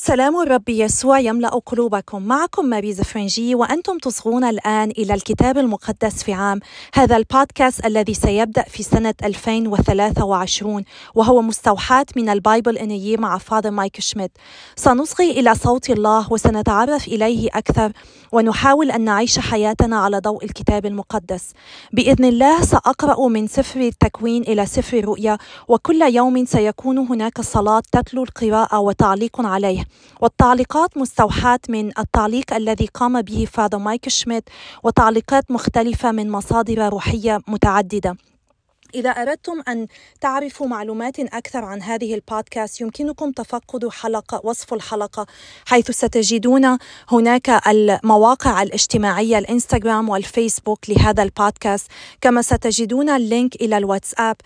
سلام الرب يسوع يملأ قلوبكم. معكم ماريزا فرنجي وأنتم تصغون الآن إلى الكتاب المقدس في عام هذا البودكاست الذي سيبدأ في سنة 2023 وهو مستوحاة من ال Bible in a Year مع Father Mike Schmitz سنصغي إلى صوت الله وسنتعرف إليه أكثر ونحاول أن نعيش حياتنا على ضوء الكتاب المقدس. بإذن الله سأقرأ من سفر التكوين إلى سفر الرؤيا وكل يوم سيكون هناك صلاة تتلو القراءة وتعليق عليه. والتعليقات مستوحاة من التعليق الذي قام به فاذر مايك شميت وتعليقات مختلفة من مصادر روحية متعددة. إذا أردتم أن تعرفوا معلومات أكثر عن هذه البودكاست يمكنكم تفقد حلقة وصف الحلقة حيث ستجدون هناك المواقع الاجتماعية الإنستغرام والفيسبوك لهذا البودكاست. كما ستجدون اللينك إلى الواتساب